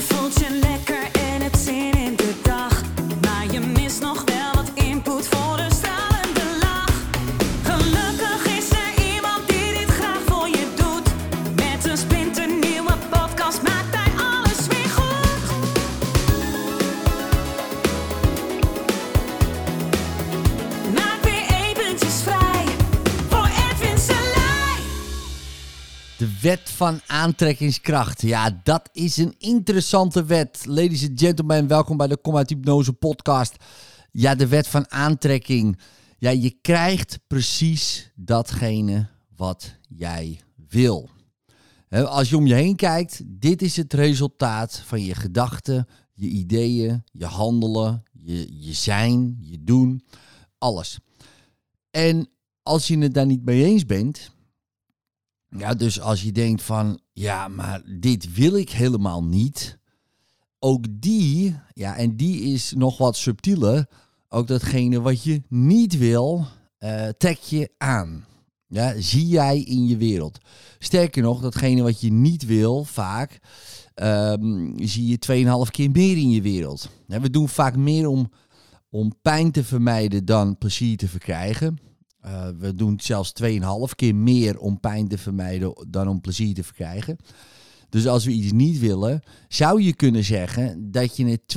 Je wet van aantrekkingskracht. Ja, dat is een interessante wet. Ladies and gentlemen, welkom bij de Kom Hypnose podcast. Ja, de wet van aantrekking. Ja, je krijgt precies datgene wat jij wil. Als je om je heen kijkt, dit is het resultaat van je gedachten, je ideeën, je handelen, je, je zijn, je doen, alles. En als je het daar niet mee eens bent, ja, dus als je denkt van, ja, maar dit wil ik helemaal niet. Ook die, ja, en die is nog wat subtieler. Ook datgene wat je niet wil, eh, trek je aan. Ja, zie jij in je wereld. Sterker nog, datgene wat je niet wil, vaak, ehm, zie je 2,5 keer meer in je wereld. We doen vaak meer om, om pijn te vermijden dan plezier te verkrijgen. Uh, we doen zelfs 2,5 keer meer om pijn te vermijden dan om plezier te verkrijgen. Dus als we iets niet willen, zou je kunnen zeggen dat je het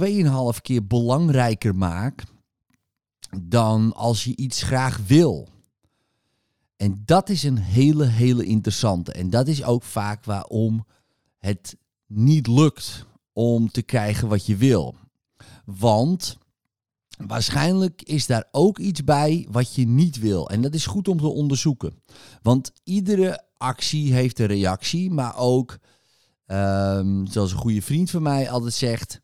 2,5 keer belangrijker maakt dan als je iets graag wil. En dat is een hele, hele interessante. En dat is ook vaak waarom het niet lukt om te krijgen wat je wil. Want Waarschijnlijk is daar ook iets bij wat je niet wil. En dat is goed om te onderzoeken. Want iedere actie heeft een reactie. Maar ook, ehm, zoals een goede vriend van mij altijd zegt...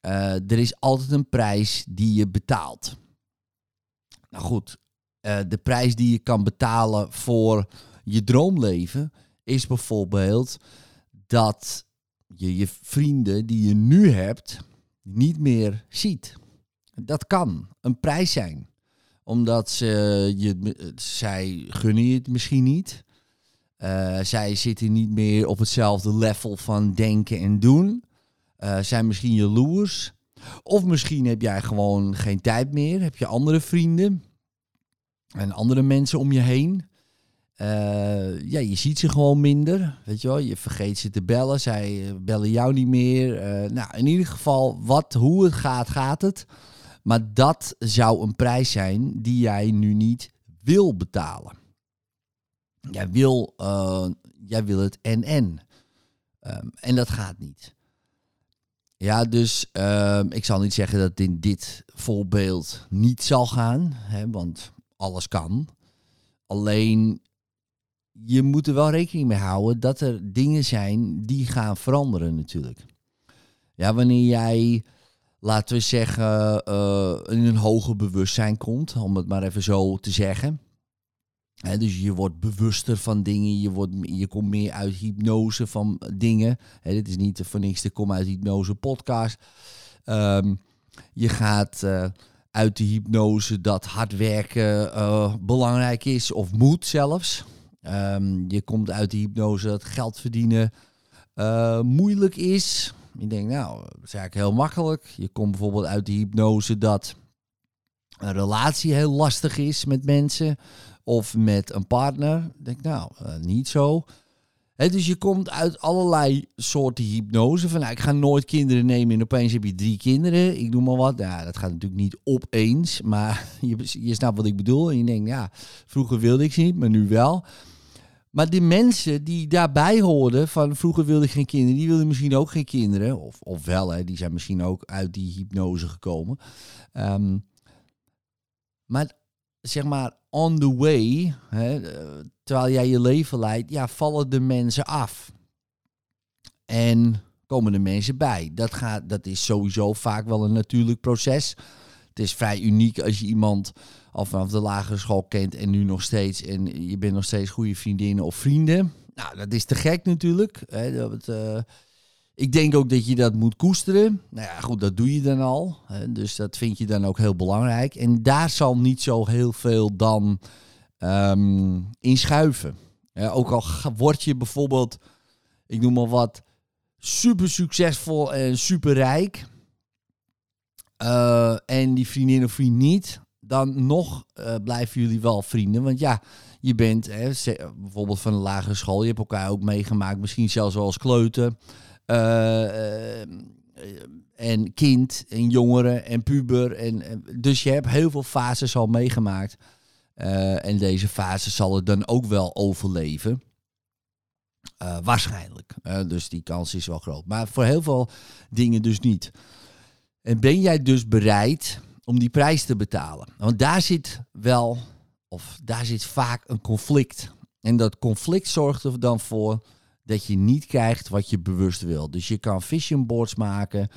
eh, er is altijd een prijs die je betaalt. Nou goed, eh, de prijs die je kan betalen voor je droomleven... is bijvoorbeeld dat je je vrienden die je nu hebt niet meer ziet. Dat kan een prijs zijn. Omdat ze je, zij gunnen je het misschien niet. Eh, zij zitten niet meer op hetzelfde level van denken en doen. Eh, zijn misschien jaloers. Of misschien heb jij gewoon geen tijd meer. Heb je andere vrienden. En andere mensen om je heen. Eh, ja, je ziet ze gewoon minder. Weet je wel, je vergeet ze te bellen. Zij bellen jou niet meer. Nou, in ieder geval, wat, hoe het gaat, gaat het. Maar dat zou een prijs zijn die jij nu niet wil betalen. Jij wil, eh, jij wil het en-en. Ehm, en dat gaat niet. Ja, dus ehm, ik zal niet zeggen dat het in dit voorbeeld niet zal gaan. Hè, want alles kan. Alleen, je moet er wel rekening mee houden dat er dingen zijn die gaan veranderen natuurlijk. Ja, wanneer jij laten we zeggen, eh, in een hoger bewustzijn komt, om het maar even zo te zeggen. Dus je wordt bewuster van dingen, je, wordt, je komt meer uit hypnose van dingen. Hè, dit is niet voor niks de Kom uit Hypnose podcast. Ehm, je gaat eh, uit de hypnose dat hard werken eh, belangrijk is of moet zelfs. Ehm, je komt uit de hypnose dat geld verdienen moeilijk is. Je denkt, nou, dat is eigenlijk heel makkelijk. Je komt bijvoorbeeld uit de hypnose dat een relatie heel lastig is met mensen of met een partner. Ik denk, nou, eh, niet zo. Dus je komt uit allerlei soorten hypnose. Van, nou, ik ga nooit kinderen nemen en opeens heb je drie kinderen. Ik doe maar wat. Ja, dat gaat natuurlijk niet opeens, maar je, je snapt wat ik bedoel. En je denkt, ja, vroeger wilde ik ze niet, maar nu wel. Maar die mensen die daarbij hoorden van vroeger wilde ik geen kinderen, die wilden misschien ook geen kinderen. Of, of wel, hè, die zijn misschien ook uit die hypnose gekomen. Ehm, maar zeg maar, on the way, hè, eh, terwijl jij je leven leidt, ja, vallen de mensen af. En komen de mensen bij. Dat, gaat, dat is sowieso vaak wel een natuurlijk proces. Het is vrij uniek als je iemand al vanaf de lagere school kent en nu nog steeds. En je bent nog steeds goede vriendinnen of vrienden. Nou, dat is te gek natuurlijk. Hè, dat, eh, ik denk ook dat je dat moet koesteren. Nou ja, goed, dat doe je dan al. Hè, dus dat vind je dan ook heel belangrijk. En daar zal niet zo heel veel dan ehm, in schuiven. Ook al word je bijvoorbeeld, ik noem maar wat, super succesvol en super rijk. Eh, en die vriendin of vriend niet. Dan nog eh, blijven jullie wel vrienden. Want ja, je bent hè, bijvoorbeeld van een lagere school. Je hebt elkaar ook meegemaakt. Misschien zelfs wel als kleuter. eh, en kind en jongere en puber. En, dus je hebt heel veel fases al meegemaakt. En deze fase zal het dan ook wel overleven. Waarschijnlijk. Dus die kans is wel groot. Maar voor heel veel dingen dus niet. En ben jij dus bereid om die prijs te betalen? Want daar zit wel, of daar zit vaak een conflict. En dat conflict zorgt er dan voor dat je niet krijgt wat je bewust wil. Dus je kan vision boards maken.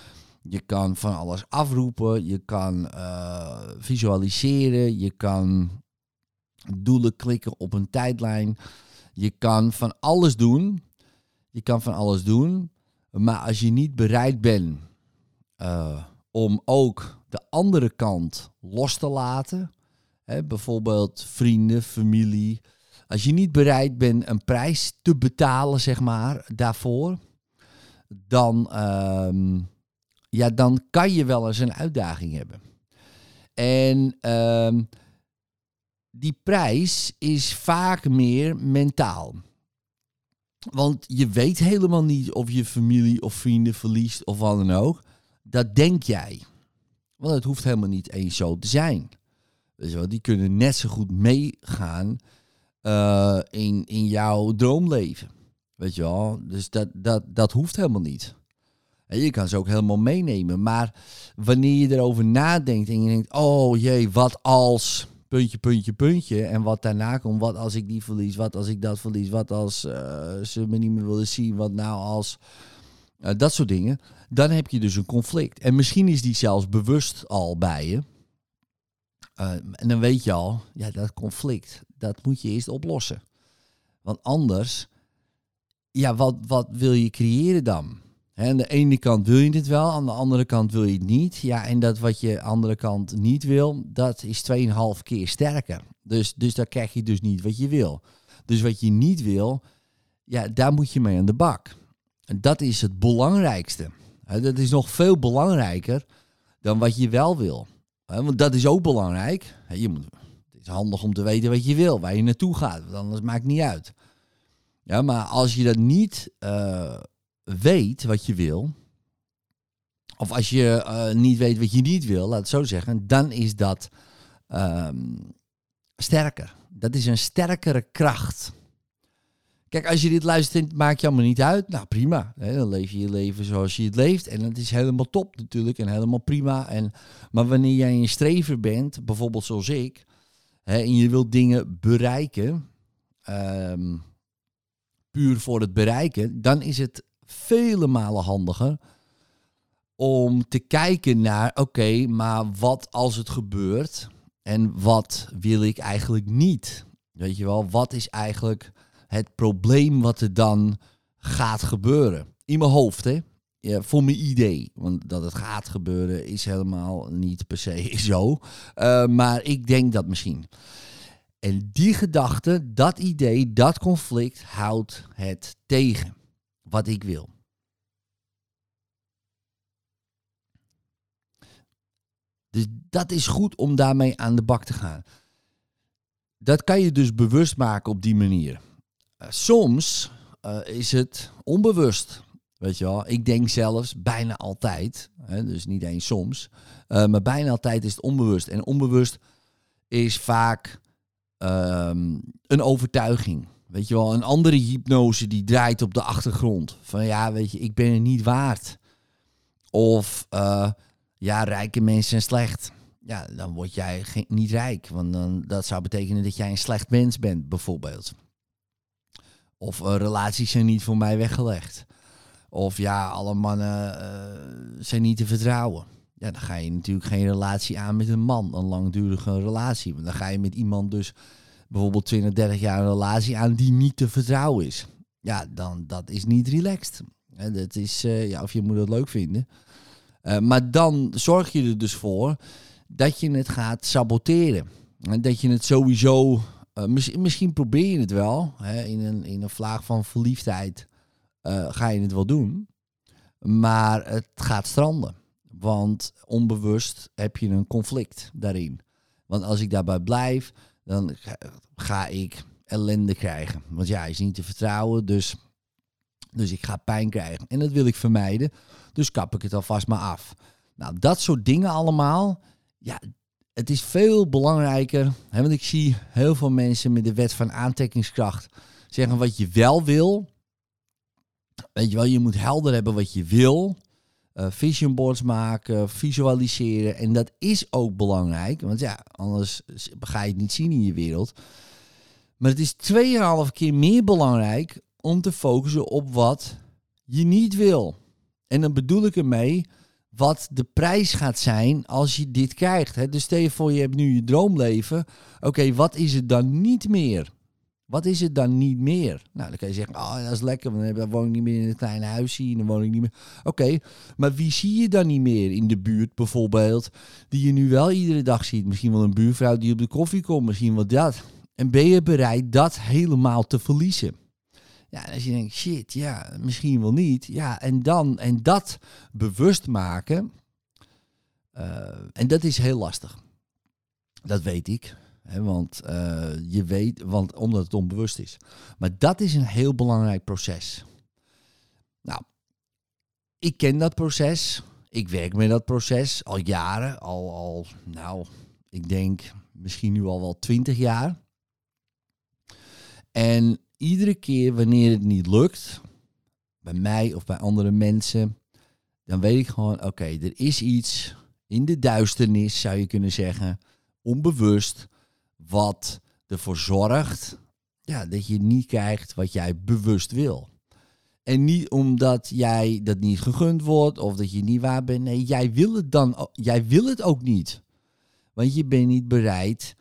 Je kan van alles afroepen. Je kan eh, visualiseren. Je kan doelen klikken op een tijdlijn. Je kan van alles doen. Je kan van alles doen. Maar als je niet bereid bent eh, om ook de andere kant los te laten. Bijvoorbeeld vrienden, familie. Als je niet bereid bent een prijs te betalen, zeg maar, daarvoor. Dan, ehm, ja, dan kan je wel eens een uitdaging hebben. En ehm, die prijs is vaak meer mentaal. Want je weet helemaal niet of je familie of vrienden verliest of wat dan ook. Dat denk jij. Want het hoeft helemaal niet eens zo te zijn. Je wel, die kunnen net zo goed meegaan eh, in, in jouw droomleven. Weet je wel, dus dat, dat, dat hoeft helemaal niet. En je kan ze ook helemaal meenemen. Maar wanneer je erover nadenkt en je denkt, oh jee, wat als puntje, puntje, puntje. En wat daarna komt, wat als ik die verlies, wat als ik dat verlies, wat als eh, ze me niet meer willen zien, wat nou als eh, dat soort dingen. Dan heb je dus een conflict. En misschien is die zelfs bewust al bij je. Eh, en dan weet je al, ja, dat conflict, dat moet je eerst oplossen. Want anders, ja, wat, wat wil je creëren dan? Hè, aan de ene kant wil je het wel, aan de andere kant wil je het niet. Ja, en dat wat je aan de andere kant niet wil, dat is 2,5 keer sterker. Dus, dus daar krijg je dus niet wat je wil. Dus wat je niet wil, ja, daar moet je mee aan de bak. En dat is het belangrijkste. Dat is nog veel belangrijker dan wat je wel wil. Want dat is ook belangrijk. Je moet, het is handig om te weten wat je wil, waar je naartoe gaat. Want anders maakt het niet uit. Ja, maar als je dat niet eh, weet wat je wil, of als je eh, niet weet wat je niet wil, laat het zo zeggen, dan is dat ehm, sterker. Dat is een sterkere kracht. Kijk, als je dit luistert, maakt je allemaal niet uit. Nou, prima. Hè, dan leef je je leven zoals je het leeft. En dat is helemaal top natuurlijk en helemaal prima. En, maar wanneer jij een strever bent, bijvoorbeeld zoals ik, hè, en je wilt dingen bereiken, ehm, puur voor het bereiken, dan is het vele malen handiger om te kijken naar, oké, maar wat als het gebeurt en wat wil ik eigenlijk niet? Weet je wel, wat is eigenlijk het probleem wat er dan gaat gebeuren? In mijn hoofd, hè? Voor mijn idee. Want dat het gaat gebeuren is helemaal niet per se zo. Uh, maar ik denk dat misschien. En die gedachte, dat idee, dat conflict houdt het tegen. Wat ik wil. Dus dat is goed om daarmee aan de bak te gaan. Dat kan je dus bewust maken op die manier. Uh, soms uh, is het onbewust. Weet je wel, ik denk zelfs bijna altijd, hè, dus niet eens soms, uh, maar bijna altijd is het onbewust. En onbewust is vaak um, een overtuiging. Weet je wel, een andere hypnose die draait op de achtergrond. Van ja, weet je, ik ben het niet waard. Of ja, rijke mensen zijn slecht. Ja, dan word jij niet rijk. Want dan, dat zou betekenen dat jij een slecht mens bent, bijvoorbeeld. Of uh, relaties zijn niet voor mij weggelegd. Of ja, alle mannen uh, zijn niet te vertrouwen. Ja, dan ga je natuurlijk geen relatie aan met een man, een langdurige relatie. Want dan ga je met iemand dus bijvoorbeeld 20, 30 jaar een relatie aan die niet te vertrouwen is. Ja, dan dat is niet relaxed. En dat is, uh, ja, of je moet het leuk vinden. Maar dan zorg je er dus voor dat je het gaat saboteren. En dat je het sowieso, mis, misschien probeer je het wel, hè, in, een, in een vlaag van verliefdheid ga je het wel doen. Maar het gaat stranden. Want onbewust heb je een conflict daarin. Want als ik daarbij blijf, dan ga- ga ik ellende krijgen. Want ja, hij is niet te vertrouwen, dus, dus ik ga pijn krijgen. En dat wil ik vermijden, dus kap ik het alvast maar af. Nou, dat soort dingen allemaal, ja, het is veel belangrijker. Hè, want ik zie heel veel mensen met de wet van aantrekkingskracht zeggen wat je wel wil. Weet je wel, je moet helder hebben wat je wil. Eh, vision boards maken, visualiseren. En dat is ook belangrijk. Want ja, anders ga je het niet zien in je wereld. Maar het is 2,5 keer meer belangrijk om te focussen op wat je niet wil. En dan bedoel ik ermee wat de prijs gaat zijn als je dit krijgt. Hè? Dus stel je voor, je hebt nu je droomleven. Oké, wat is het dan niet meer? Wat is het dan niet meer? Nou, dan kan je zeggen, oh, dat is lekker, want dan woon ik niet meer in een klein huisje. Dan woon ik niet meer. Oké, maar wie zie je dan niet meer in de buurt bijvoorbeeld, die je nu wel iedere dag ziet? Misschien wel een buurvrouw die op de koffie komt, misschien wel dat. En ben je bereid dat helemaal te verliezen? Ja, als je denkt, shit, ja, misschien wel niet. Ja, en dan, en dat bewust maken, eh, en dat is heel lastig. Dat weet ik. Want eh, je weet, want omdat het onbewust is. Maar dat is een heel belangrijk proces. Nou, ik ken dat proces. Ik werk met dat proces al jaren. Al, al nou, ik denk misschien nu al wel twintig jaar. En iedere keer wanneer het niet lukt, bij mij of bij andere mensen, dan weet ik gewoon, oké, er is iets in de duisternis, zou je kunnen zeggen, onbewust, wat ervoor zorgt ja, dat je niet krijgt wat jij bewust wil. En niet omdat jij dat niet gegund wordt of dat je niet waar bent. Nee, jij wil het dan, jij wil het ook niet. Want je bent niet bereid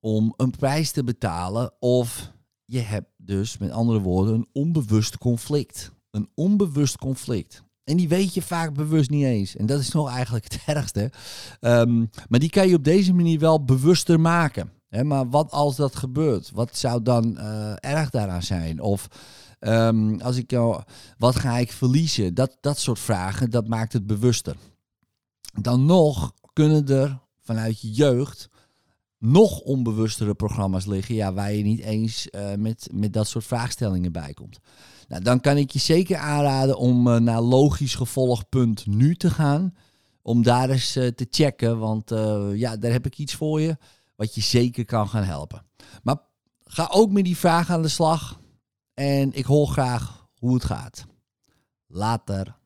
om een prijs te betalen of je hebt dus met andere woorden een onbewust conflict. Een onbewust conflict. En die weet je vaak bewust niet eens. En dat is nog eigenlijk het ergste. Ehm, maar die kan je op deze manier wel bewuster maken. Maar wat als dat gebeurt? Wat zou dan eh, erg daaraan zijn? Of ehm, als ik jou, wat ga ik verliezen? Dat, dat soort vragen, dat maakt het bewuster. Dan nog kunnen er vanuit je jeugd nog onbewustere programma's liggen, ja, waar je niet eens eh, met, met dat soort vraagstellingen bij komt. Nou, dan kan ik je zeker aanraden om eh, naar logischgevolg.nu te gaan. Om daar eens eh, te checken, want ja, daar heb ik iets voor je wat je zeker kan gaan helpen. Maar ga ook met die vraag aan de slag en ik hoor graag hoe het gaat. Later.